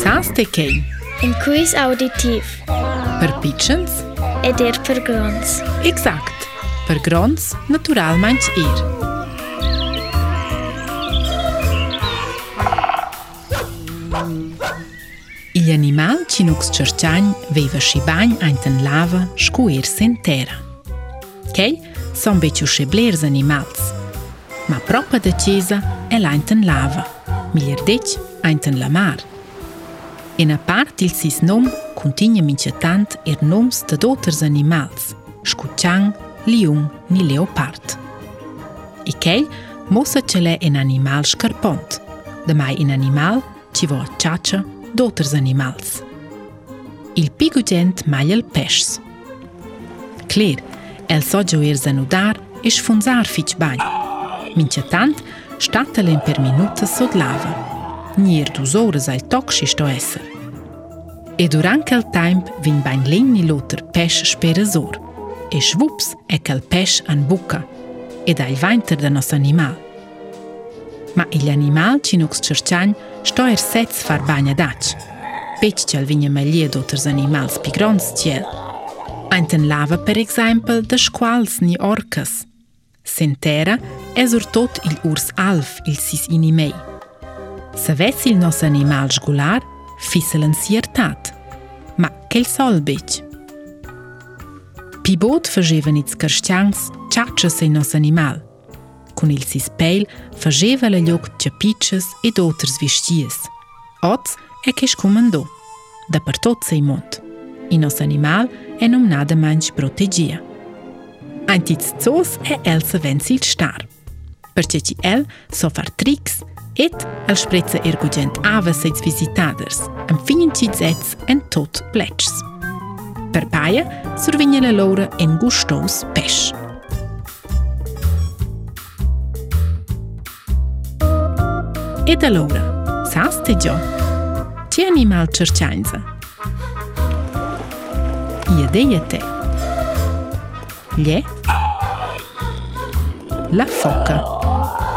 Sans të kej. Në kujs auditiv. Për pichens. E dirë për grons. Exakt. Për grons, natural manch irë. I animal që nuk së qërqanj, vejve shibanj, lava, shku irë se tera. Kej, son be që bler zë Ma propa dhe qiza, e lajtën lava. Miljerdeq, ajtën lamarë. E në partë er të ilësis nëmë, kënë të një minqë tantë e nëmës të do të rëzë një liungë, një leopartë. I kej, mosë që le e në një malë shkërpontë, dhe maj e në një që vojë qaqë, do të rëzë Il pigu gjendë majë peshës. Klerë, elëso gjë e rëzë në e shë fundzarë fiqë bajë. Minqë tantë, shtatë të për minutë sot lavë, nier dus oras ai toxis to esser. E durant quel temp vin bain legni loter pesch sperasor. E schwups è quel pesch an buca ed ai vainter da nos animal. Ma il animal cinux cerciagn sto er sets far bagna dac. Pec cel vinja meglio d'otters animals pi grons ciel. Einten lava, per exempel, da squals ni orcas. Sentera, esur tot il urs alf il sis inimei. Se vesil nos animal zhgular, fiselën si rëtat. Ma, kel sol bëqë? Pibot fëzheven i të kërshqangës qaqës e nos animal. Kun il si spejl, fëzheve lë ljok të qëpichës i do të rëzvishqies. Oc e kesh ku dhe për to të i mund. I nos animal e nëm nadë manjë protegjia. Antit cos e el së vend si lështar. Për që që el, sofar triks, nështë Et el spritze irgugent ave seits visitaders, am finin zets en tot plecs. Per paia survigna le loura en gustos pesch. Et allora, sas te gio? Ce animal cercianza? Iedeia te. Glie? La foca.